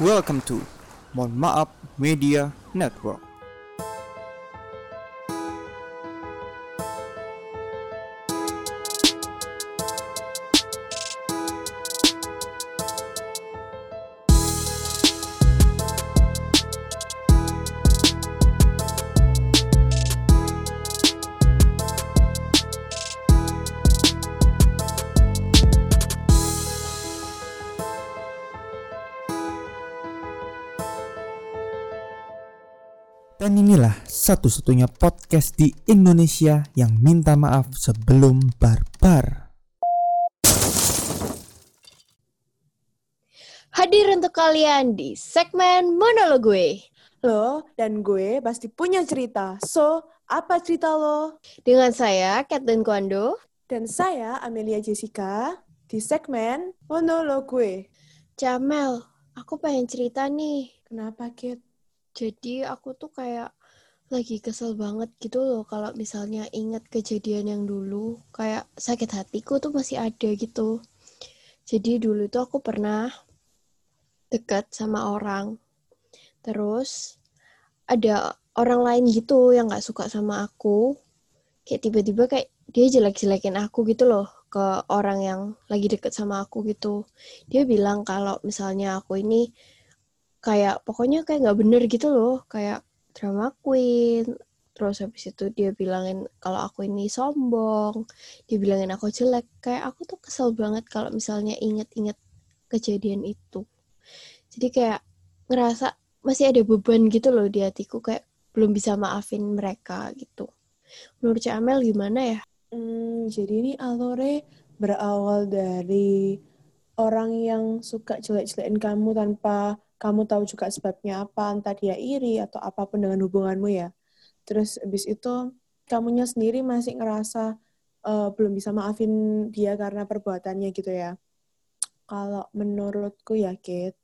Welcome to Mohon Maaf Media Network. Satu-satunya podcast di Indonesia yang minta maaf sebelum barbar. Hadir untuk kalian di segmen monolog gue. Lo dan gue pasti punya cerita. So, apa cerita lo? Dengan saya, Kathleen Kwando. Dan saya, Amelia Jessica, di segmen Monolog gue. Jamel, aku pengen cerita nih. Kenapa, Kit? Jadi aku tuh kayak lagi kesel banget gitu loh kalau misalnya ingat kejadian yang dulu. Kayak sakit hatiku tuh masih ada gitu. Jadi dulu tuh aku pernah dekat sama orang. Terus ada orang lain gitu yang gak suka sama aku. Kayak tiba-tiba kayak dia jelek-jelekin aku gitu loh ke orang yang lagi deket sama aku gitu. Dia bilang kalau misalnya aku ini kayak pokoknya kayak nggak bener gitu loh kayak drama queen. Terus habis itu dia bilangin kalau aku ini sombong. Dia bilangin aku jelek. Kayak aku tuh kesel banget kalau misalnya inget-inget kejadian itu. Jadi kayak ngerasa masih ada beban gitu loh di hatiku. Kayak belum bisa maafin mereka gitu. Menurut Cak Amel gimana ya? Hmm, jadi ini Alore berawal dari orang yang suka jelek-jelekin kamu tanpa kamu tahu juga sebabnya apa, entah dia iri atau apa pun dengan hubunganmu ya. Terus habis itu kamunya sendiri masih ngerasa eh, belum bisa maafin dia karena perbuatannya gitu ya. Kalau menurutku ya, Kit,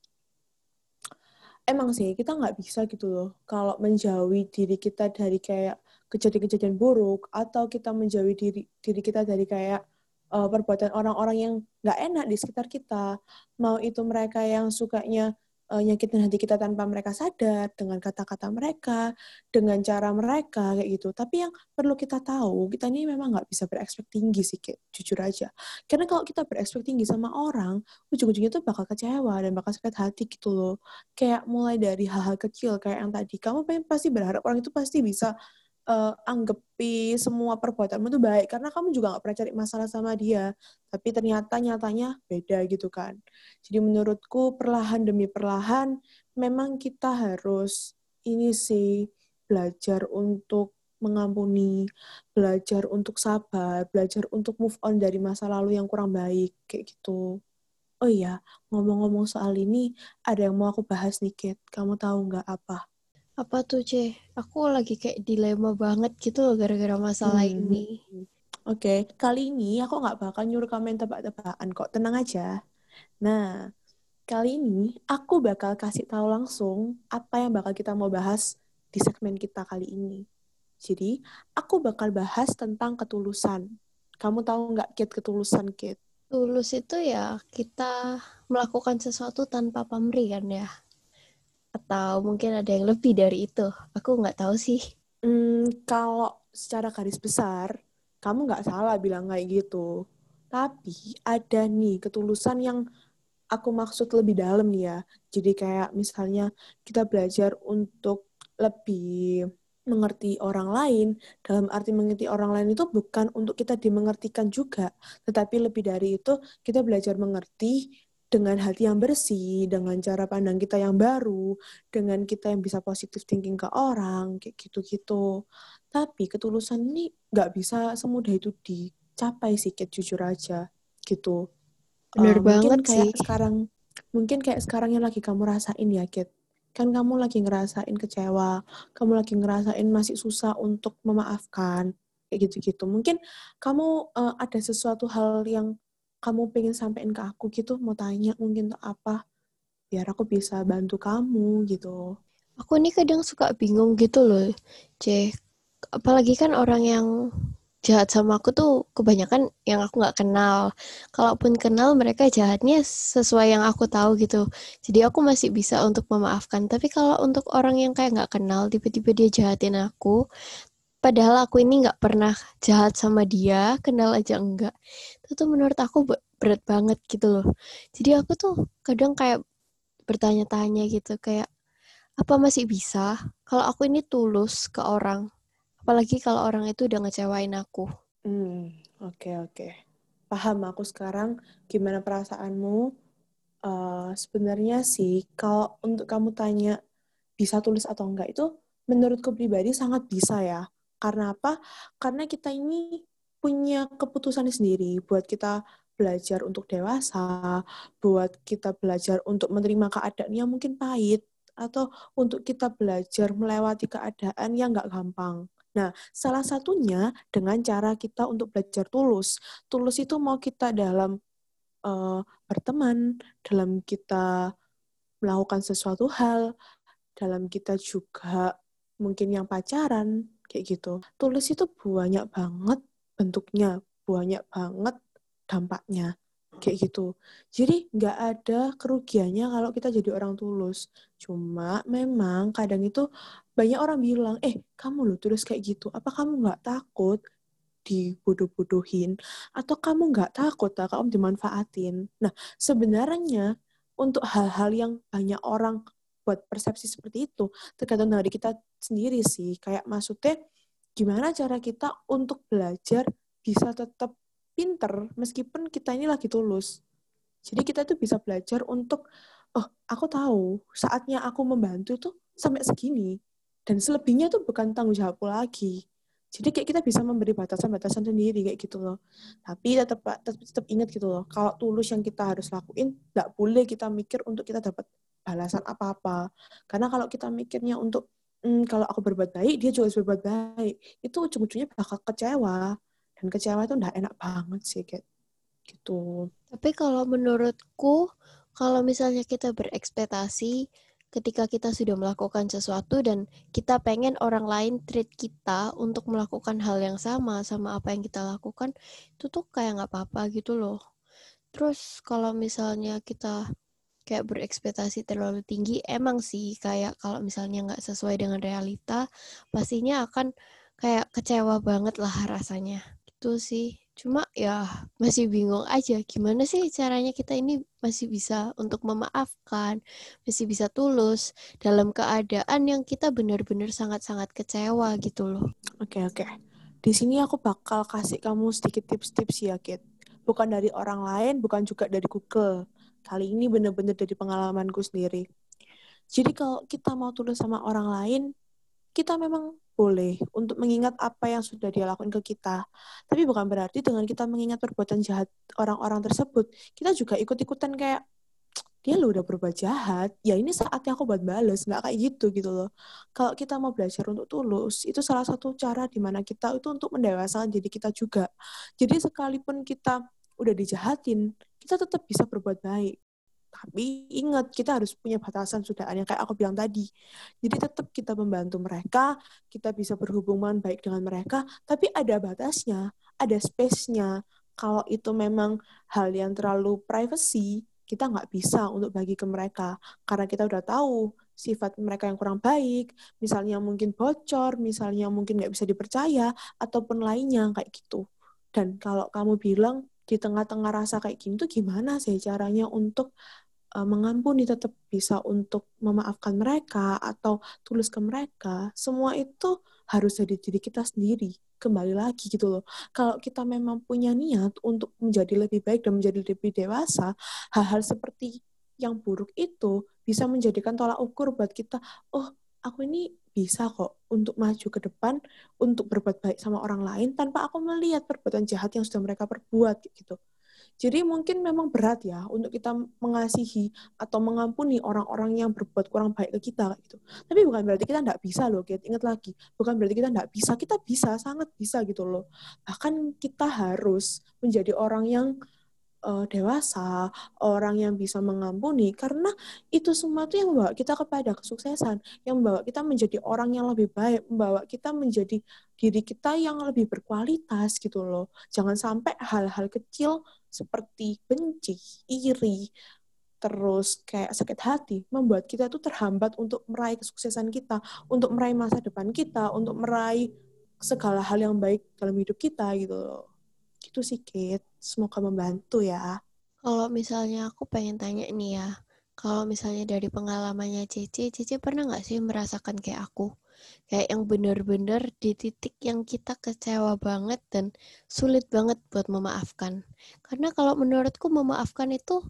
emang sih kita nggak bisa gitu loh kalau menjauhi diri kita dari kayak kejadian-kejadian buruk atau kita menjauhi diri diri kita dari kayak uh, perbuatan orang-orang yang nggak enak di sekitar kita mau itu mereka yang sukanya uh, nyakitin hati kita tanpa mereka sadar dengan kata-kata mereka dengan cara mereka kayak gitu. Tapi yang perlu kita tahu kita ini memang nggak bisa berekspek tinggi sih kayak jujur aja. Karena kalau kita berekspek tinggi sama orang ujung-ujungnya tuh bakal kecewa dan bakal sakit hati gitu loh. Kayak mulai dari hal-hal kecil kayak yang tadi. Kamu pengen pasti berharap orang itu pasti bisa uh, anggepi semua perbuatanmu itu baik karena kamu juga nggak pernah cari masalah sama dia. Tapi ternyata nyatanya beda gitu kan. Jadi menurutku perlahan demi perlahan memang kita harus ini sih belajar untuk mengampuni belajar untuk sabar belajar untuk move on dari masa lalu yang kurang baik kayak gitu. Oh iya ngomong-ngomong soal ini ada yang mau aku bahas nih Kate kamu tahu nggak apa apa tuh C aku lagi kayak dilema banget gitu loh gara-gara masalah Hmm. ini Oke, kali ini aku nggak bakal nyuruh kamu yang tebak-tebakan kok, tenang aja. Nah, kali ini aku bakal kasih tahu langsung apa yang bakal kita mau bahas di segmen kita kali ini. Jadi, aku bakal bahas tentang ketulusan. Kamu tahu nggak Kit ketulusan, Kit? tulus itu ya kita melakukan sesuatu tanpa pamrih kan ya atau mungkin ada yang lebih dari itu aku nggak tahu sih Hmm, kalau secara garis besar, kamu nggak salah bilang kayak gitu. Tapi ada nih ketulusan yang aku maksud lebih dalam nih ya. Jadi kayak misalnya kita belajar untuk lebih mengerti orang lain. Dalam arti mengerti orang lain itu bukan untuk kita dimengertikan juga. Tetapi lebih dari itu kita belajar mengerti dengan hati yang bersih, dengan cara pandang kita yang baru, dengan kita yang bisa positive thinking ke orang, kayak gitu-gitu. Tapi ketulusan ini nggak bisa semudah itu dicapai sih, Kit, jujur aja, gitu. Bener Eh, mungkin banget kayak sih. sekarang, mungkin kayak sekarang yang lagi kamu rasain ya, Kit. Kan kamu lagi ngerasain kecewa, kamu lagi ngerasain masih susah untuk memaafkan, kayak gitu-gitu. Mungkin kamu eh, ada sesuatu hal yang kamu pengen sampein ke aku gitu, mau tanya mungkin tuh apa, biar aku bisa bantu kamu gitu. aku nih kadang suka bingung gitu loh C apalagi kan orang yang jahat sama aku tuh kebanyakan yang aku nggak kenal. Kalaupun kenal mereka jahatnya sesuai yang aku tahu gitu. Jadi aku masih bisa untuk memaafkan. Tapi kalau untuk orang yang kayak nggak kenal, tiba-tiba dia jahatin aku, padahal aku ini nggak pernah jahat sama dia, kenal aja enggak. Itu tuh menurut aku berat banget gitu loh. Jadi aku tuh kadang kayak bertanya-tanya gitu kayak apa masih bisa kalau aku ini tulus ke orang Apalagi kalau orang itu udah ngecewain aku. Hmm, oke okay, oke. Okay. Paham aku sekarang gimana perasaanmu. Uh, sebenarnya sih kalau untuk kamu tanya bisa tulis atau enggak itu menurutku pribadi sangat bisa ya. Karena apa? Karena kita ini punya keputusan sendiri buat kita belajar untuk dewasa, buat kita belajar untuk menerima keadaan yang mungkin pahit, atau untuk kita belajar melewati keadaan yang nggak gampang. Nah, salah satunya dengan cara kita untuk belajar tulus. Tulus itu mau kita dalam uh, berteman, dalam kita melakukan sesuatu hal, dalam kita juga mungkin yang pacaran, kayak gitu. Tulus itu banyak banget bentuknya, banyak banget dampaknya kayak gitu. Jadi nggak ada kerugiannya kalau kita jadi orang tulus. Cuma memang kadang itu banyak orang bilang, eh kamu lo tulus kayak gitu, apa kamu nggak takut dibodoh-bodohin? Atau kamu nggak takut tak kamu dimanfaatin? Nah sebenarnya untuk hal-hal yang banyak orang buat persepsi seperti itu, tergantung dari kita sendiri sih. Kayak maksudnya gimana cara kita untuk belajar bisa tetap pinter meskipun kita ini lagi tulus. Jadi kita tuh bisa belajar untuk, oh aku tahu saatnya aku membantu itu sampai segini. Dan selebihnya tuh bukan tanggung jawabku lagi. Jadi kayak kita bisa memberi batasan-batasan sendiri kayak gitu loh. Tapi tetap tetap, tetap ingat gitu loh, kalau tulus yang kita harus lakuin, nggak boleh kita mikir untuk kita dapat balasan apa-apa. Karena kalau kita mikirnya untuk, hmm, kalau aku berbuat baik, dia juga berbuat baik. Itu ujung-ujungnya bakal kecewa dan kecewa itu udah enak banget sih kayak gitu tapi kalau menurutku kalau misalnya kita berekspektasi ketika kita sudah melakukan sesuatu dan kita pengen orang lain treat kita untuk melakukan hal yang sama sama apa yang kita lakukan itu tuh kayak nggak apa-apa gitu loh terus kalau misalnya kita kayak berekspektasi terlalu tinggi emang sih kayak kalau misalnya nggak sesuai dengan realita pastinya akan kayak kecewa banget lah rasanya gitu sih. Cuma ya masih bingung aja gimana sih caranya kita ini masih bisa untuk memaafkan, masih bisa tulus dalam keadaan yang kita benar-benar sangat-sangat kecewa gitu loh. Oke, oke. Di sini aku bakal kasih kamu sedikit tips-tips ya, Kit. Bukan dari orang lain, bukan juga dari Google. Kali ini benar-benar dari pengalamanku sendiri. Jadi kalau kita mau tulus sama orang lain, kita memang boleh untuk mengingat apa yang sudah dia lakukan ke kita. Tapi bukan berarti dengan kita mengingat perbuatan jahat orang-orang tersebut, kita juga ikut-ikutan kayak dia lo udah berbuat jahat, ya ini saatnya aku buat bales, nggak kayak gitu gitu loh. Kalau kita mau belajar untuk tulus, itu salah satu cara di mana kita itu untuk mendewasakan diri kita juga. Jadi sekalipun kita udah dijahatin, kita tetap bisa berbuat baik. Tapi ingat, kita harus punya batasan sudah yang kayak aku bilang tadi. Jadi tetap kita membantu mereka, kita bisa berhubungan baik dengan mereka, tapi ada batasnya, ada space-nya. Kalau itu memang hal yang terlalu privacy, kita nggak bisa untuk bagi ke mereka. Karena kita udah tahu sifat mereka yang kurang baik, misalnya mungkin bocor, misalnya mungkin nggak bisa dipercaya, ataupun lainnya kayak gitu. Dan kalau kamu bilang di tengah-tengah rasa kayak gini tuh gimana sih caranya untuk uh, mengampuni tetap bisa untuk memaafkan mereka atau tulus ke mereka? Semua itu harus jadi diri kita sendiri kembali lagi gitu loh. Kalau kita memang punya niat untuk menjadi lebih baik dan menjadi lebih dewasa hal-hal seperti yang buruk itu bisa menjadikan tolak ukur buat kita oh aku ini bisa kok untuk maju ke depan untuk berbuat baik sama orang lain tanpa aku melihat perbuatan jahat yang sudah mereka perbuat gitu jadi mungkin memang berat ya untuk kita mengasihi atau mengampuni orang-orang yang berbuat kurang baik ke kita gitu. Tapi bukan berarti kita tidak bisa loh, Kit. Ingat lagi, bukan berarti kita tidak bisa. Kita bisa, sangat bisa gitu loh. Bahkan kita harus menjadi orang yang uh, dewasa, orang yang bisa mengampuni, karena itu semua itu yang membawa kita kepada kesuksesan, yang membawa kita menjadi orang yang lebih baik, membawa kita menjadi diri kita yang lebih berkualitas gitu loh. Jangan sampai hal-hal kecil seperti benci, iri, terus kayak sakit hati membuat kita tuh terhambat untuk meraih kesuksesan kita, untuk meraih masa depan kita, untuk meraih segala hal yang baik dalam hidup kita gitu loh. Gitu sih Kit. Semoga membantu ya. Kalau misalnya aku pengen tanya nih ya, kalau misalnya dari pengalamannya Cici, Cici pernah nggak sih merasakan kayak aku? Kayak yang bener-bener di titik yang kita kecewa banget dan sulit banget buat memaafkan. Karena kalau menurutku memaafkan itu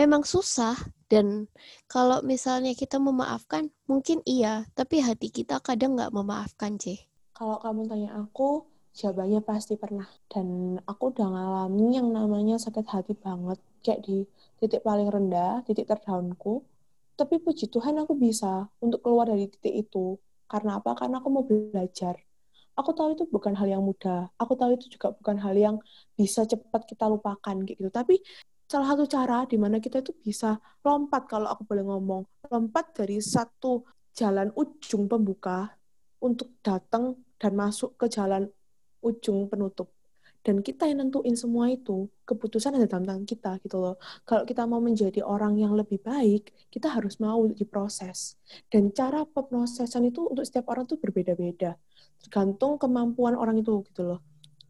memang susah dan kalau misalnya kita memaafkan mungkin iya, tapi hati kita kadang nggak memaafkan, Ci. Kalau kamu tanya aku, jawabannya pasti pernah. Dan aku udah ngalamin yang namanya sakit hati banget. Kayak di titik paling rendah, titik terdaunku. Tapi puji Tuhan aku bisa untuk keluar dari titik itu. Karena apa? Karena aku mau belajar. Aku tahu itu bukan hal yang mudah. Aku tahu itu juga bukan hal yang bisa cepat kita lupakan gitu. Tapi salah satu cara di mana kita itu bisa lompat kalau aku boleh ngomong. Lompat dari satu jalan ujung pembuka untuk datang dan masuk ke jalan ujung penutup. Dan kita yang nentuin semua itu, keputusan ada dalam tangan kita gitu loh. Kalau kita mau menjadi orang yang lebih baik, kita harus mau diproses. Dan cara pemrosesan itu untuk setiap orang tuh berbeda-beda. Tergantung kemampuan orang itu gitu loh.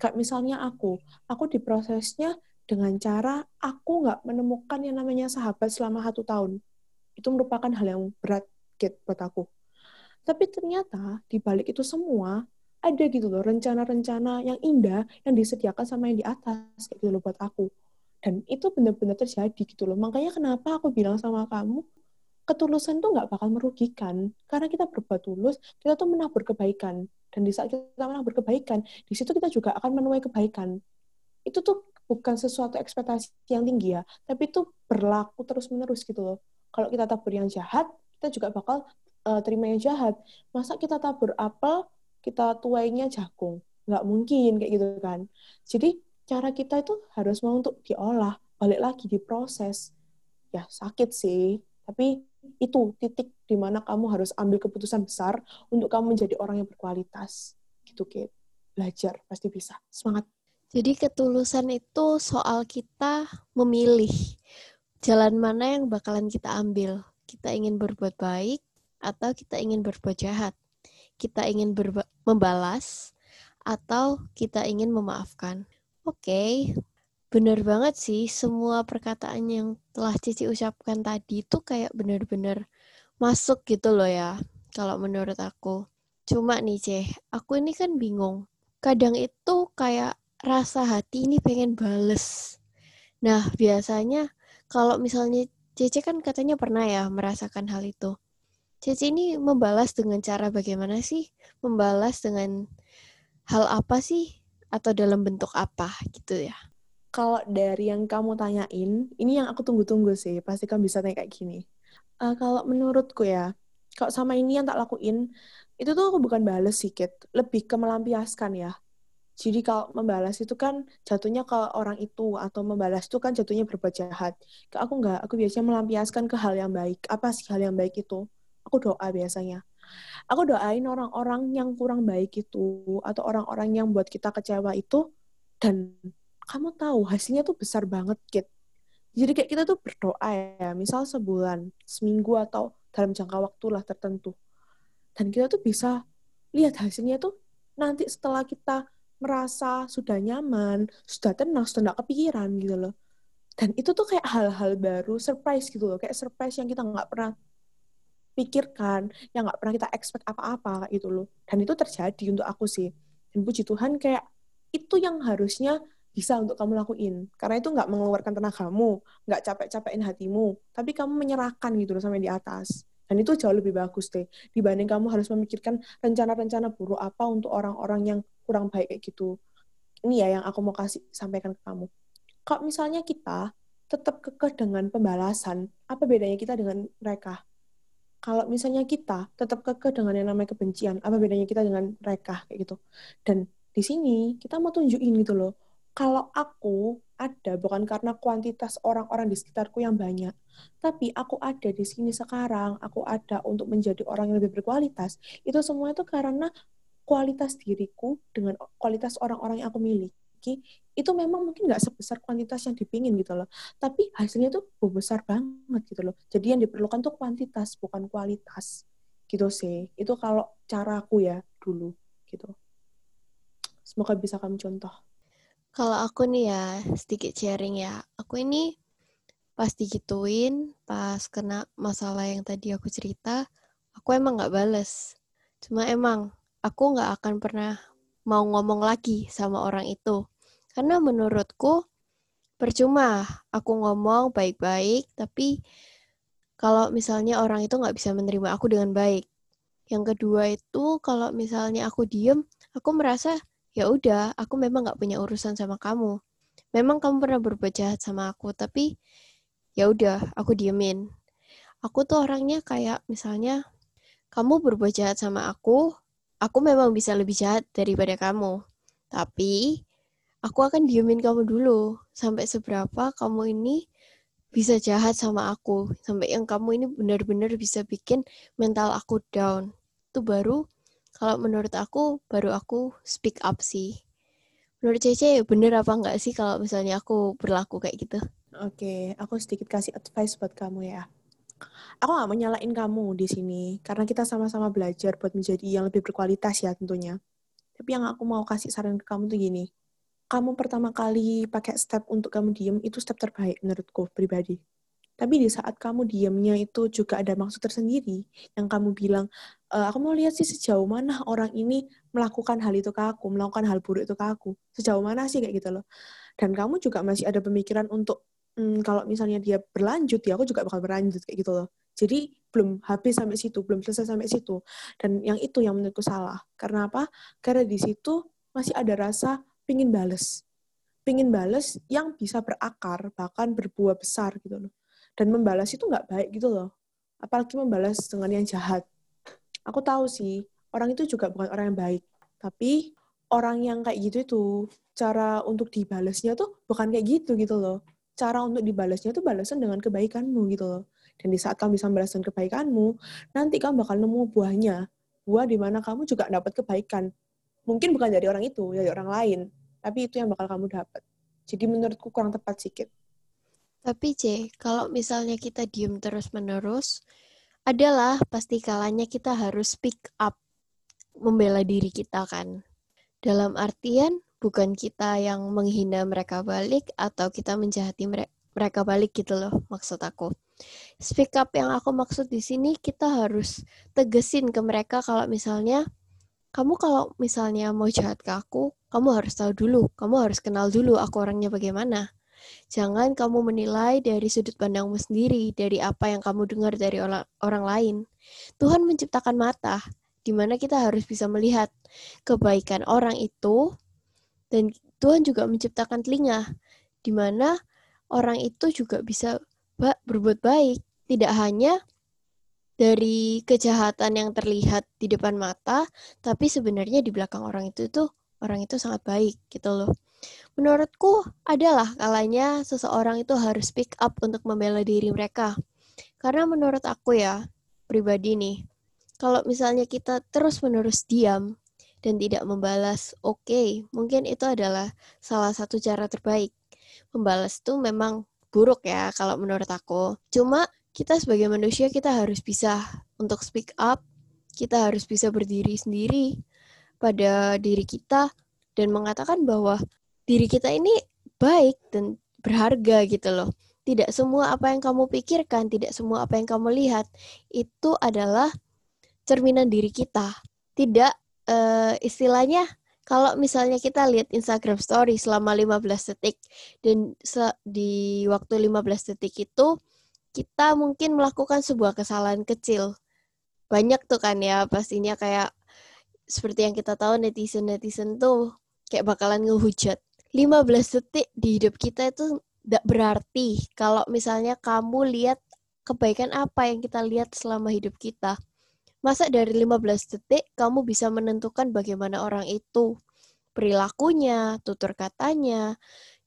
Kayak misalnya aku, aku diprosesnya dengan cara aku nggak menemukan yang namanya sahabat selama satu tahun. Itu merupakan hal yang berat gitu buat aku. Tapi ternyata di balik itu semua ada gitu loh rencana-rencana yang indah yang disediakan sama yang di atas kayak gitu loh buat aku. Dan itu benar-benar terjadi gitu loh. Makanya kenapa aku bilang sama kamu, ketulusan tuh nggak bakal merugikan. Karena kita berbuat tulus, kita tuh menabur kebaikan. Dan di saat kita menabur kebaikan, di situ kita juga akan menuai kebaikan. Itu tuh bukan sesuatu ekspektasi yang tinggi ya, tapi itu berlaku terus-menerus gitu loh. Kalau kita tabur yang jahat, kita juga bakal uh, terima yang jahat. Masa kita tabur apel, kita tuainya jagung? Nggak mungkin kayak gitu kan. Jadi cara kita itu harus mau untuk diolah, balik lagi diproses. Ya sakit sih, tapi itu titik di mana kamu harus ambil keputusan besar untuk kamu menjadi orang yang berkualitas. Gitu, Kate. Belajar, pasti bisa. Semangat. Jadi ketulusan itu soal kita memilih jalan mana yang bakalan kita ambil. Kita ingin berbuat baik atau kita ingin berbuat jahat. Kita ingin membalas atau kita ingin memaafkan. Oke, okay. bener banget sih semua perkataan yang telah Cici ucapkan tadi itu kayak bener-bener masuk gitu loh ya, kalau menurut aku. Cuma nih Ceh, aku ini kan bingung. Kadang itu kayak rasa hati ini pengen bales. Nah, biasanya kalau misalnya Cece kan katanya pernah ya merasakan hal itu. Cici ini membalas dengan cara bagaimana sih? Membalas dengan hal apa sih? Atau dalam bentuk apa gitu ya? Kalau dari yang kamu tanyain, ini yang aku tunggu-tunggu sih. Pasti kamu bisa tanya kayak gini. Uh, kalau menurutku ya, kalau sama ini yang tak lakuin, itu tuh aku bukan balas sih, Kit. Lebih ke melampiaskan ya. Jadi kalau membalas itu kan jatuhnya ke orang itu, atau membalas itu kan jatuhnya berbuat jahat. Aku nggak, aku biasanya melampiaskan ke hal yang baik. Apa sih hal yang baik itu? Aku doa biasanya. Aku doain orang-orang yang kurang baik itu atau orang-orang yang buat kita kecewa itu dan kamu tahu hasilnya tuh besar banget, Kit. Jadi kayak kita tuh berdoa ya, misal sebulan, seminggu atau dalam jangka waktu lah tertentu. Dan kita tuh bisa lihat hasilnya tuh nanti setelah kita merasa sudah nyaman, sudah tenang, sudah nggak kepikiran gitu loh. Dan itu tuh kayak hal-hal baru, surprise gitu loh, kayak surprise yang kita nggak pernah pikirkan, yang nggak pernah kita expect apa-apa gitu loh. Dan itu terjadi untuk aku sih. Dan puji Tuhan kayak itu yang harusnya bisa untuk kamu lakuin. Karena itu nggak mengeluarkan tenagamu, nggak capek-capekin hatimu, tapi kamu menyerahkan gitu loh sampai di atas. Dan itu jauh lebih bagus deh, dibanding kamu harus memikirkan rencana-rencana buruk apa untuk orang-orang yang kurang baik kayak gitu. Ini ya yang aku mau kasih sampaikan ke kamu. Kalau misalnya kita tetap kekeh dengan pembalasan, apa bedanya kita dengan mereka? Kalau misalnya kita tetap kekeh dengan yang namanya kebencian, apa bedanya kita dengan mereka kayak gitu. Dan di sini kita mau tunjukin gitu loh, kalau aku ada bukan karena kuantitas orang-orang di sekitarku yang banyak, tapi aku ada di sini sekarang, aku ada untuk menjadi orang yang lebih berkualitas. Itu semua itu karena kualitas diriku dengan kualitas orang-orang yang aku miliki itu memang mungkin nggak sebesar kuantitas yang dipingin gitu loh. Tapi hasilnya tuh besar banget gitu loh. Jadi yang diperlukan tuh kuantitas bukan kualitas gitu sih. Itu kalau caraku ya dulu gitu. Semoga bisa kamu contoh. Kalau aku nih ya, sedikit sharing ya. Aku ini pasti gituin pas kena masalah yang tadi aku cerita, aku emang nggak bales. Cuma emang aku nggak akan pernah mau ngomong lagi sama orang itu. Karena menurutku percuma aku ngomong baik-baik, tapi kalau misalnya orang itu nggak bisa menerima aku dengan baik. Yang kedua itu kalau misalnya aku diem, aku merasa ya udah aku memang nggak punya urusan sama kamu memang kamu pernah berbuat jahat sama aku tapi ya udah aku diemin aku tuh orangnya kayak misalnya kamu berbuat jahat sama aku aku memang bisa lebih jahat daripada kamu tapi aku akan diemin kamu dulu sampai seberapa kamu ini bisa jahat sama aku sampai yang kamu ini benar-benar bisa bikin mental aku down itu baru kalau menurut aku, baru aku speak up sih. Menurut Cece, bener apa enggak sih kalau misalnya aku berlaku kayak gitu? Oke, aku sedikit kasih advice buat kamu ya. Aku gak mau kamu di sini, karena kita sama-sama belajar buat menjadi yang lebih berkualitas ya tentunya. Tapi yang aku mau kasih saran ke kamu tuh gini, kamu pertama kali pakai step untuk kamu diem, itu step terbaik menurutku pribadi. Tapi di saat kamu diamnya itu juga ada maksud tersendiri, yang kamu bilang, e, aku mau lihat sih sejauh mana orang ini melakukan hal itu ke aku, melakukan hal buruk itu ke aku. Sejauh mana sih kayak gitu loh. Dan kamu juga masih ada pemikiran untuk, hmm, kalau misalnya dia berlanjut, ya aku juga bakal berlanjut kayak gitu loh. Jadi belum habis sampai situ, belum selesai sampai situ. Dan yang itu yang menurutku salah. Karena apa? Karena di situ masih ada rasa pingin bales. Pingin bales yang bisa berakar, bahkan berbuah besar gitu loh dan membalas itu nggak baik gitu loh apalagi membalas dengan yang jahat aku tahu sih orang itu juga bukan orang yang baik tapi orang yang kayak gitu itu cara untuk dibalasnya tuh bukan kayak gitu gitu loh cara untuk dibalasnya tuh balasan dengan kebaikanmu gitu loh. Dan di saat kamu bisa membalaskan kebaikanmu nanti kamu bakal nemu buahnya. Buah di mana kamu juga dapat kebaikan. Mungkin bukan dari orang itu dari orang lain. Tapi itu yang bakal kamu dapat. Jadi menurutku kurang tepat sedikit tapi C, kalau misalnya kita diem terus-menerus, adalah pasti kalanya kita harus speak up, membela diri kita kan. Dalam artian, bukan kita yang menghina mereka balik atau kita menjahati mereka balik gitu loh maksud aku. Speak up yang aku maksud di sini kita harus tegesin ke mereka kalau misalnya kamu kalau misalnya mau jahat ke aku, kamu harus tahu dulu, kamu harus kenal dulu aku orangnya bagaimana. Jangan kamu menilai dari sudut pandangmu sendiri, dari apa yang kamu dengar dari orang lain. Tuhan menciptakan mata, di mana kita harus bisa melihat kebaikan orang itu, dan Tuhan juga menciptakan telinga, di mana orang itu juga bisa berbuat baik. Tidak hanya dari kejahatan yang terlihat di depan mata, tapi sebenarnya di belakang orang itu tuh orang itu sangat baik gitu loh. Menurutku adalah kalanya seseorang itu harus speak up untuk membela diri mereka. Karena menurut aku ya, pribadi nih, kalau misalnya kita terus-menerus diam dan tidak membalas, oke, okay, mungkin itu adalah salah satu cara terbaik. Membalas itu memang buruk ya kalau menurut aku. Cuma kita sebagai manusia kita harus bisa untuk speak up, kita harus bisa berdiri sendiri pada diri kita dan mengatakan bahwa diri kita ini baik dan berharga gitu loh. Tidak semua apa yang kamu pikirkan, tidak semua apa yang kamu lihat itu adalah cerminan diri kita. Tidak uh, istilahnya kalau misalnya kita lihat Instagram story selama 15 detik dan di waktu 15 detik itu kita mungkin melakukan sebuah kesalahan kecil. Banyak tuh kan ya pastinya kayak seperti yang kita tahu netizen-netizen tuh kayak bakalan ngehujat 15 detik di hidup kita itu tidak berarti kalau misalnya kamu lihat kebaikan apa yang kita lihat selama hidup kita. Masa dari 15 detik kamu bisa menentukan bagaimana orang itu perilakunya, tutur katanya,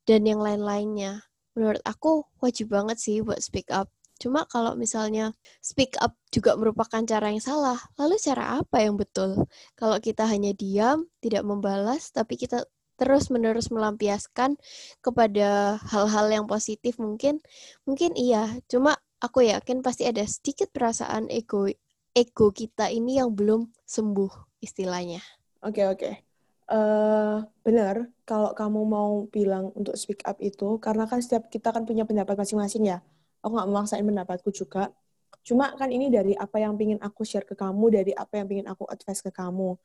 dan yang lain-lainnya. Menurut aku wajib banget sih buat speak up. Cuma kalau misalnya speak up juga merupakan cara yang salah, lalu cara apa yang betul? Kalau kita hanya diam, tidak membalas, tapi kita terus-menerus melampiaskan kepada hal-hal yang positif mungkin, mungkin iya. Cuma aku yakin pasti ada sedikit perasaan ego ego kita ini yang belum sembuh istilahnya. Oke, oke. Eh, benar, kalau kamu mau bilang untuk speak up itu, karena kan setiap kita kan punya pendapat masing-masing ya. Aku nggak memaksain pendapatku juga. Cuma kan ini dari apa yang ingin aku share ke kamu, dari apa yang ingin aku advice ke kamu.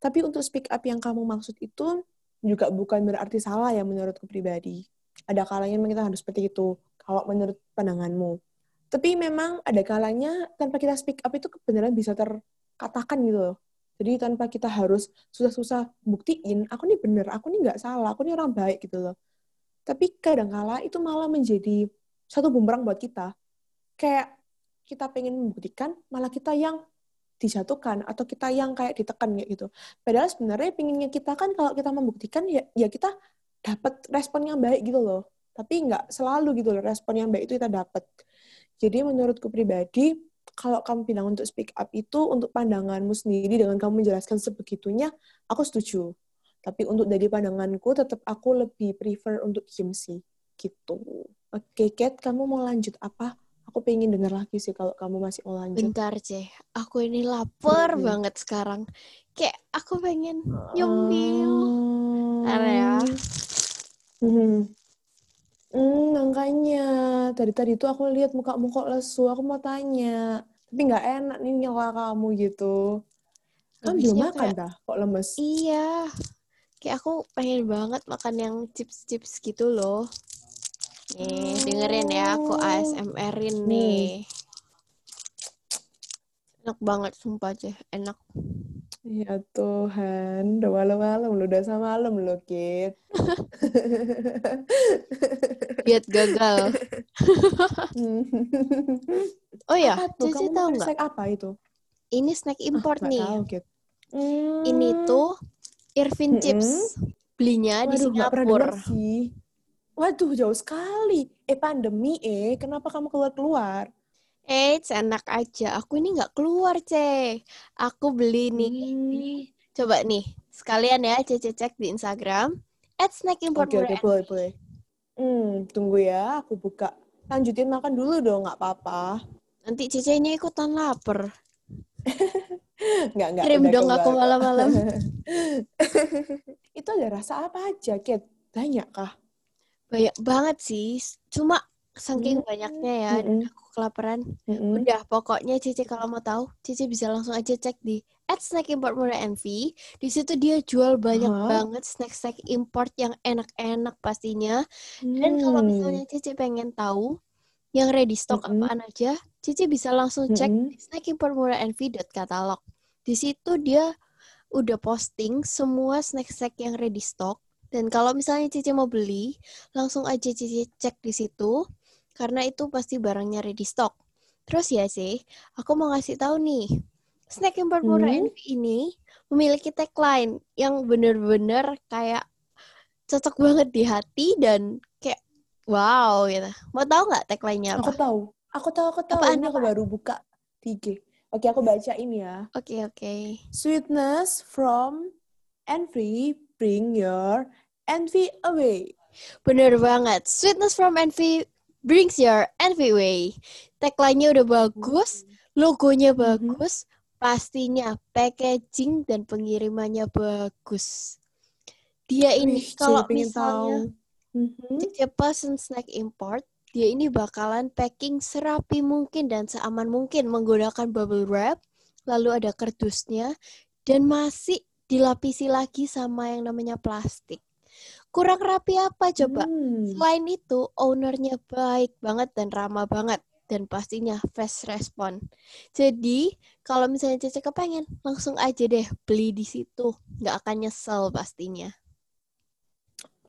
Tapi untuk speak up yang kamu maksud itu juga bukan berarti salah ya menurutku pribadi. Ada kalanya memang kita harus seperti itu, kalau menurut pandanganmu. Tapi memang ada kalanya tanpa kita speak up itu kebenaran bisa terkatakan gitu loh jadi tanpa kita harus susah-susah buktiin, aku nih bener, aku nih nggak salah, aku nih orang baik gitu loh. Tapi kadang-kala itu malah menjadi satu bumerang buat kita. Kayak kita pengen membuktikan, malah kita yang dijatuhkan atau kita yang kayak ditekan gitu. Padahal sebenarnya pinginnya kita kan kalau kita membuktikan ya ya kita dapat respon yang baik gitu loh. Tapi nggak selalu gitu loh respon yang baik itu kita dapat. Jadi menurutku pribadi kalau kamu bilang untuk speak up itu untuk pandanganmu sendiri dengan kamu menjelaskan sebegitunya, aku setuju. Tapi untuk dari pandanganku, tetap aku lebih prefer untuk diem sih. Gitu. Oke, Kat, kamu mau lanjut apa? Aku pengen denger lagi sih kalau kamu masih mau lanjut. Bentar, Ceh. Aku ini lapar hmm. banget sekarang. Kayak aku pengen nyemil. Um, ya. Hmm. Hmm, makanya. Tadi tadi tuh aku lihat muka muka lesu, aku mau tanya. Tapi nggak enak nih nyela kamu gitu. Kan belum makan kayak, dah kok lemes? iya. Kayak aku pengen banget makan yang chips-chips gitu loh. Nih dengerin ya aku oh. ASMR-in hmm. nih. Enak banget sumpah aja enak Ya Tuhan, udah malam-malam lu udah sama malam lo, Kit. Lihat gagal. oh ya, Cici tahu nggak? Snack apa itu? Ini snack import oh, nih. Tahu, Kit. Hmm. Ini tuh Irvin mm Chips. Belinya Waduh, di Singapura. Waduh, jauh sekali. Eh, pandemi eh. Kenapa kamu keluar-keluar? Eh, enak aja. Aku ini nggak keluar, Ce. Aku beli nih. Hmm. Coba nih, sekalian ya Cece cek di Instagram. At snack import Oke, okay, okay, boleh, boleh. Hmm, tunggu ya. Aku buka. Lanjutin makan dulu dong, nggak apa-apa. Nanti Cece-nya ikutan lapar. nggak, nggak. Kirim dong aku malam-malam. Itu ada rasa apa aja, Kit? Banyak kah? Banyak banget sih. Cuma saking hmm. banyaknya ya, hmm. dan aku kelaparan. Mm-hmm. Udah, pokoknya Cici kalau mau tahu, Cici bisa langsung aja cek di at snack import murah NV. Di situ dia jual banyak huh? banget snack-snack import yang enak-enak pastinya. Mm. Dan kalau hmm. misalnya Cici pengen tahu yang ready stock mm-hmm. apaan aja, Cici bisa langsung cek mm-hmm. snack import murah NV.catalog. Di situ dia udah posting semua snack-snack yang ready stock. Dan kalau misalnya Cici mau beli, langsung aja Cici cek di situ karena itu pasti barangnya ready stock. Terus ya sih, aku mau ngasih tahu nih, snack import murah hmm. ini memiliki tagline yang bener-bener kayak cocok banget di hati dan kayak wow gitu. Mau tahu nggak tagline-nya apa? Aku tahu. Aku tahu, aku tahu. Apaan, ini aku baru buka tiga. Oke, aku baca ini ya. Oke, oke. Okay. Sweetness from envy, bring your envy away. Bener banget. Sweetness from envy brings your envy way. Tagline-nya udah bagus, logonya mm-hmm. bagus, pastinya packaging dan pengirimannya bagus. Dia ini Wih, kalau misalnya mm-hmm. dia pesen snack import, dia ini bakalan packing serapi mungkin dan seaman mungkin menggunakan bubble wrap, lalu ada kardusnya, dan masih dilapisi lagi sama yang namanya plastik kurang rapi apa coba? Hmm. Selain itu, ownernya baik banget dan ramah banget dan pastinya fast respon. Jadi, kalau misalnya Cece kepengen, langsung aja deh beli di situ. Nggak akan nyesel pastinya.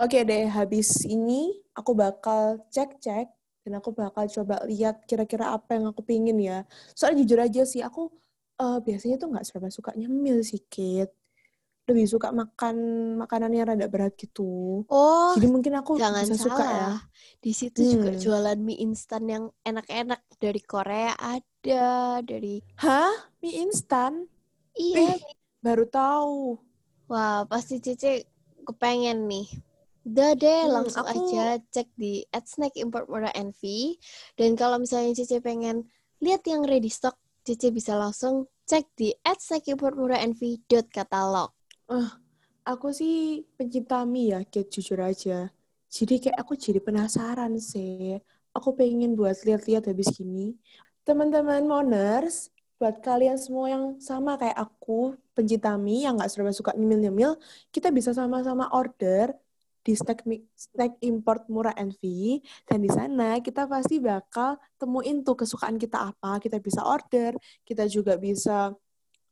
Oke deh, habis ini aku bakal cek-cek dan aku bakal coba lihat kira-kira apa yang aku pingin ya. Soalnya jujur aja sih, aku uh, biasanya tuh nggak seberapa suka nyemil sih, Kit lebih suka makan makanan yang rada berat gitu. Oh, Jadi mungkin aku jangan bisa suka ya. salah. Di situ juga Hmm. jualan mie instan yang enak-enak dari Korea ada, dari Hah? Mie instan? iya. Ih, baru tahu. Wah, pasti Cici kepengen nih. Udah deh, Hmm, langsung aku- aja cek di @snack import murah NV. Dan kalau misalnya Cici pengen lihat yang ready stock, Cici bisa langsung cek di @snackimportmurahnv.catalog. Aku sih pencinta mie ya, Kate, jujur aja. Jadi kayak aku jadi penasaran sih. Aku pengen buat lihat-lihat habis gini. Teman-teman Moners, buat kalian semua yang sama kayak aku, pencinta mie yang nggak serba suka nyemil-nyemil, kita bisa sama-sama order di snack, snack import murah NV. Dan di sana kita pasti bakal temuin tuh kesukaan kita apa. Kita bisa order, kita juga bisa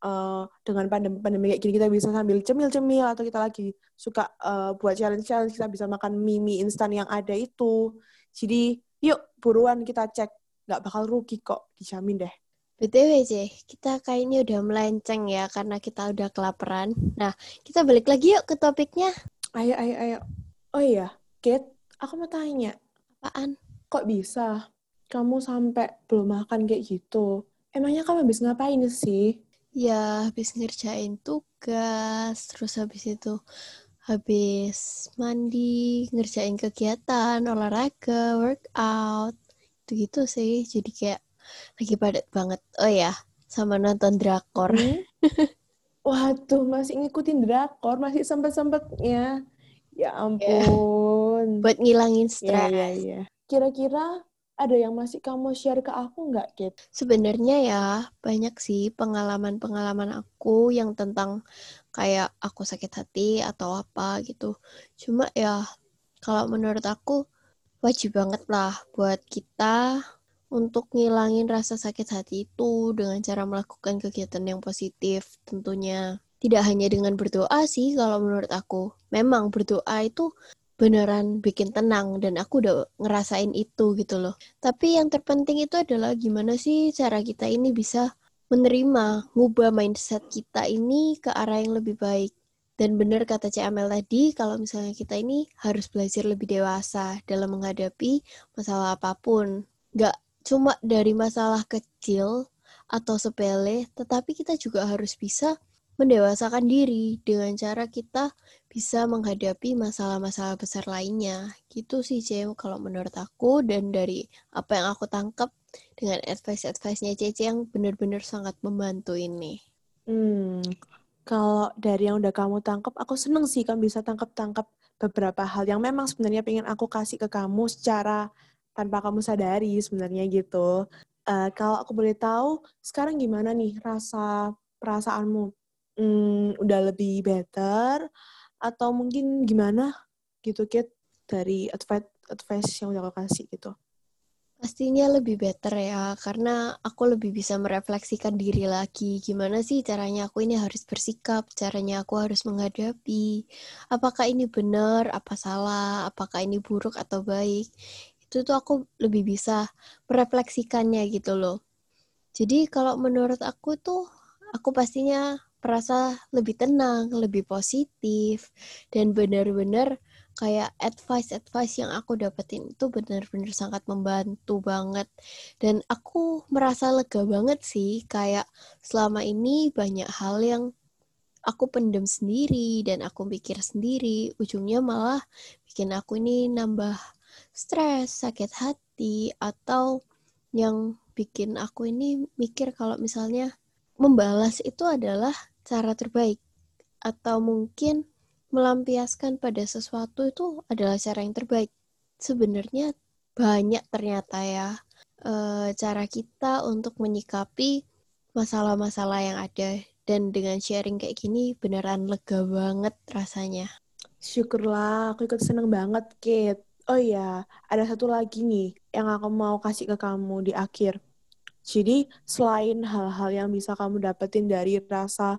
eh, dengan pandemi, pandemi kayak gini kita bisa sambil cemil-cemil atau kita lagi suka eh, buat challenge-challenge kita bisa makan mie mie instan yang ada itu. Jadi yuk buruan kita cek, nggak bakal rugi kok, dijamin deh. BTW, C, kita kayaknya udah melenceng ya karena kita udah kelaparan. Nah, kita balik lagi yuk ke topiknya. Ayo ayo ayo. Oh iya, Kate, aku mau tanya, Apaan? kok bisa kamu sampai belum makan kayak gitu? Emangnya kamu habis ngapain sih? Ya, habis ngerjain tugas, terus habis itu habis mandi, ngerjain kegiatan, olahraga, workout, gitu-gitu sih. Jadi kayak lagi padat banget. Oh ya, sama nonton drakor. Hmm? Waduh, masih ngikutin drakor, masih sempet-sempetnya. Ya ampun. Buat ngilangin Iya, stres. iya, iya. Kira-kira ada yang masih kamu share ke aku nggak, Kit? Sebenarnya ya, banyak sih pengalaman-pengalaman aku yang tentang kayak aku sakit hati atau apa gitu. Cuma ya, kalau menurut aku wajib banget lah buat kita untuk ngilangin rasa sakit hati itu dengan cara melakukan kegiatan yang positif tentunya. Tidak hanya dengan berdoa sih kalau menurut aku. Memang berdoa itu beneran bikin tenang dan aku udah ngerasain itu gitu loh. Tapi yang terpenting itu adalah gimana sih cara kita ini bisa menerima, ngubah mindset kita ini ke arah yang lebih baik. Dan benar kata Amel tadi, kalau misalnya kita ini harus belajar lebih dewasa dalam menghadapi masalah apa pun. Nggak cuma dari masalah kecil atau sepele, tetapi kita juga harus bisa mendewasakan diri dengan cara kita bisa menghadapi masalah-masalah besar lainnya. Gitu sih, Cem, kalau menurut aku. Dan dari apa yang aku tangkap dengan advice-advice-nya Cece yang benar-benar sangat membantu ini. Hmm, kalau dari yang udah kamu tangkap, aku seneng sih kamu bisa tangkap-tangkap beberapa hal yang memang sebenarnya pengen aku kasih ke kamu secara tanpa kamu sadari sebenarnya gitu. Eh, kalau aku boleh tahu, sekarang gimana nih rasa perasaanmu? Hmm, udah lebih better atau mungkin gimana gitu Kit dari advice advice yang udah aku kasih gitu. Pastinya lebih better ya, karena aku lebih bisa merefleksikan diri lagi. Gimana sih caranya aku ini harus bersikap, caranya aku harus menghadapi. Apakah ini benar, apa salah, apakah ini buruk atau baik. Itu tuh aku lebih bisa merefleksikannya gitu loh. Jadi kalau menurut aku tuh, aku pastinya merasa lebih tenang, lebih positif, dan benar-benar kayak advice-advice yang aku dapetin itu benar-benar sangat membantu banget. Dan aku merasa lega banget sih, kayak selama ini banyak hal yang aku pendem sendiri dan aku pikir sendiri, ujungnya malah bikin aku ini nambah stres, sakit hati, atau yang bikin aku ini mikir kalau misalnya membalas itu adalah cara terbaik atau mungkin melampiaskan pada sesuatu itu adalah cara yang terbaik. Sebenarnya banyak ternyata ya e, cara kita untuk menyikapi masalah-masalah yang ada dan dengan sharing kayak gini beneran lega banget rasanya. Syukurlah, aku ikut seneng banget, Kate. Oh iya, ada satu lagi nih yang aku mau kasih ke kamu di akhir. Jadi, selain hal-hal yang bisa kamu dapetin dari rasa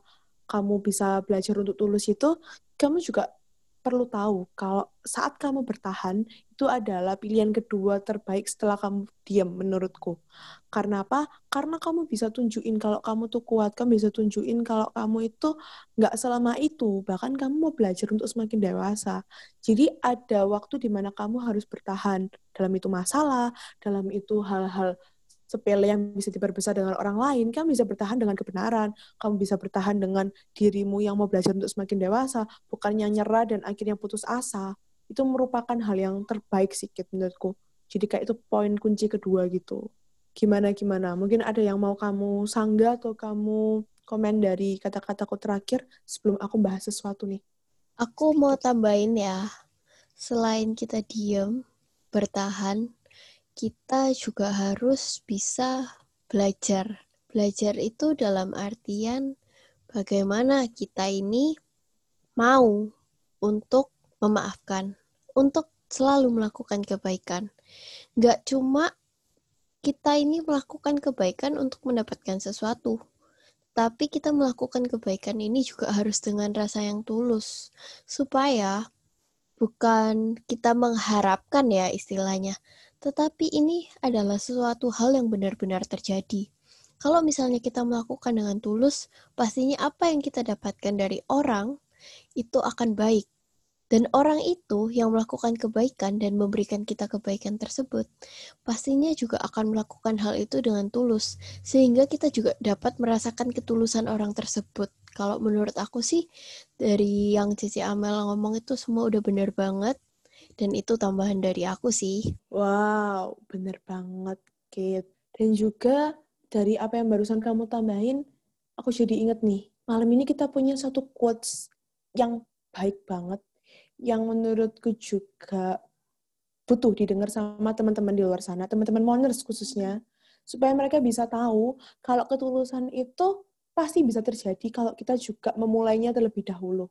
kamu bisa belajar untuk tulus itu, kamu juga perlu tahu kalau saat kamu bertahan itu adalah pilihan kedua terbaik setelah kamu diam menurutku. Karena apa? Karena kamu bisa tunjukin kalau kamu tuh kuat, kamu bisa tunjukin kalau kamu itu nggak selama itu, bahkan kamu mau belajar untuk semakin dewasa. Jadi ada waktu di mana kamu harus bertahan dalam itu masalah, dalam itu hal-hal sepele yang bisa diperbesar dengan orang lain, kamu bisa bertahan dengan kebenaran, kamu bisa bertahan dengan dirimu yang mau belajar untuk semakin dewasa, bukannya nyerah dan akhirnya putus asa. Itu merupakan hal yang terbaik sedikit menurutku. Jadi kayak itu poin kunci kedua gitu. Gimana gimana? Mungkin ada yang mau kamu sanggah atau kamu komen dari kata-kataku terakhir sebelum aku bahas sesuatu nih. Aku mau tambahin ya, selain kita diem, bertahan, kita juga harus bisa belajar. Belajar itu dalam artian bagaimana kita ini mau untuk memaafkan, untuk selalu melakukan kebaikan. Gak cuma kita ini melakukan kebaikan untuk mendapatkan sesuatu, tapi kita melakukan kebaikan ini juga harus dengan rasa yang tulus, supaya bukan kita mengharapkan ya istilahnya, tetapi ini adalah sesuatu hal yang benar-benar terjadi. Kalau misalnya kita melakukan dengan tulus, pastinya apa yang kita dapatkan dari orang itu akan baik. Dan orang itu yang melakukan kebaikan dan memberikan kita kebaikan tersebut, pastinya juga akan melakukan hal itu dengan tulus, sehingga kita juga dapat merasakan ketulusan orang tersebut. Kalau menurut aku sih, dari yang Cici Amel ngomong itu semua udah benar banget, dan itu tambahan dari aku sih. Wow, bener banget, Kate. Dan juga dari apa yang barusan kamu tambahin, aku jadi inget nih, malam ini kita punya satu quotes yang baik banget, yang menurutku juga butuh didengar sama teman-teman di luar sana, teman-teman moners khususnya, supaya mereka bisa tahu kalau ketulusan itu pasti bisa terjadi kalau kita juga memulainya terlebih dahulu.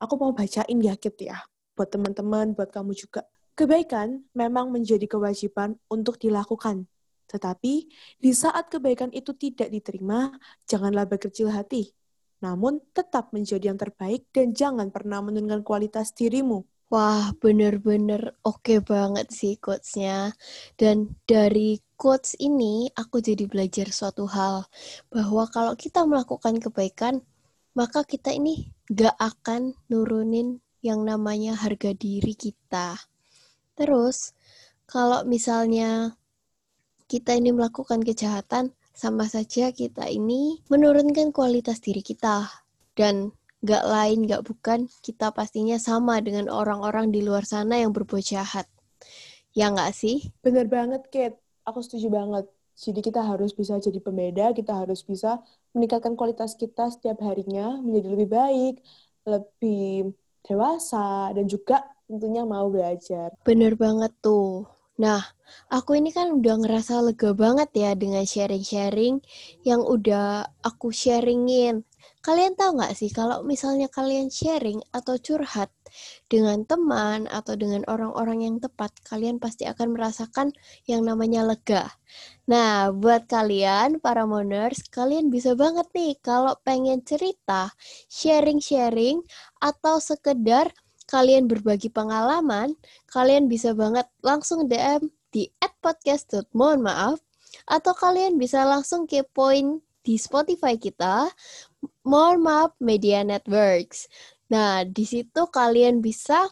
Aku mau bacain ya, Kit ya buat teman-teman, buat kamu juga. Kebaikan memang menjadi kewajiban untuk dilakukan. Tetapi, di saat kebaikan itu tidak diterima, janganlah berkecil hati. Namun, tetap menjadi yang terbaik dan jangan pernah menurunkan kualitas dirimu. Wah, bener-bener oke okay banget sih quotes-nya. Dan dari quotes ini, aku jadi belajar suatu hal. Bahwa kalau kita melakukan kebaikan, maka kita ini gak akan nurunin yang namanya harga diri kita. Terus, kalau misalnya kita ini melakukan kejahatan, sama saja kita ini menurunkan kualitas diri kita. Dan gak lain, gak bukan, kita pastinya sama dengan orang-orang di luar sana yang berbuat jahat. Ya nggak sih? Bener banget, Kate. Aku setuju banget. Jadi kita harus bisa jadi pembeda, kita harus bisa meningkatkan kualitas kita setiap harinya menjadi lebih baik, lebih dewasa dan juga tentunya mau belajar. Bener banget tuh. Nah, aku ini kan udah ngerasa lega banget ya dengan sharing-sharing yang udah aku sharingin. Kalian tahu nggak sih kalau misalnya kalian sharing atau curhat dengan teman atau dengan orang-orang yang tepat, kalian pasti akan merasakan yang namanya lega. Nah, buat kalian, para moners, kalian bisa banget nih kalau pengen cerita, sharing-sharing, atau sekedar kalian berbagi pengalaman, kalian bisa banget langsung DM di @podcast.mohon maaf atau kalian bisa langsung kepoin di Spotify kita Mohon Maaf Media Networks. Nah, di situ kalian bisa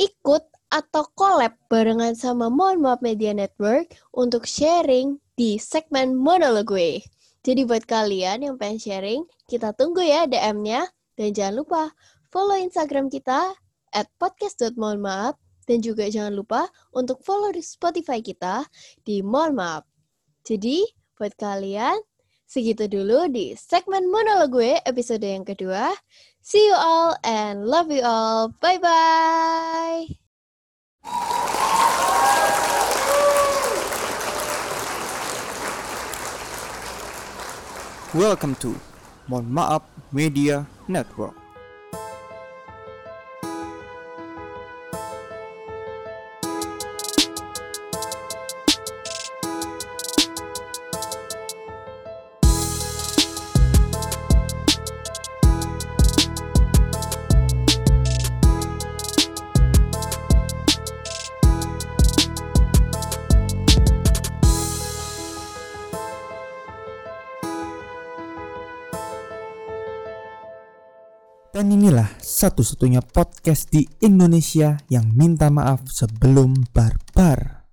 ikut atau collab barengan sama Mohon Maaf Media Network untuk sharing di segmen monolog gue. Jadi buat kalian yang pengen sharing, kita tunggu ya DM-nya. Dan jangan lupa follow Instagram kita at podcast.mohonmaaf dan juga jangan lupa untuk follow di Spotify kita di Mohon Maaf. Jadi, buat kalian, segitu dulu di segmen monolog gue episode yang kedua. See you all and love you all. Bye-bye. Welcome to Mohon Maaf Media Network. Satu-satunya podcast di Indonesia yang minta maaf sebelum barbar.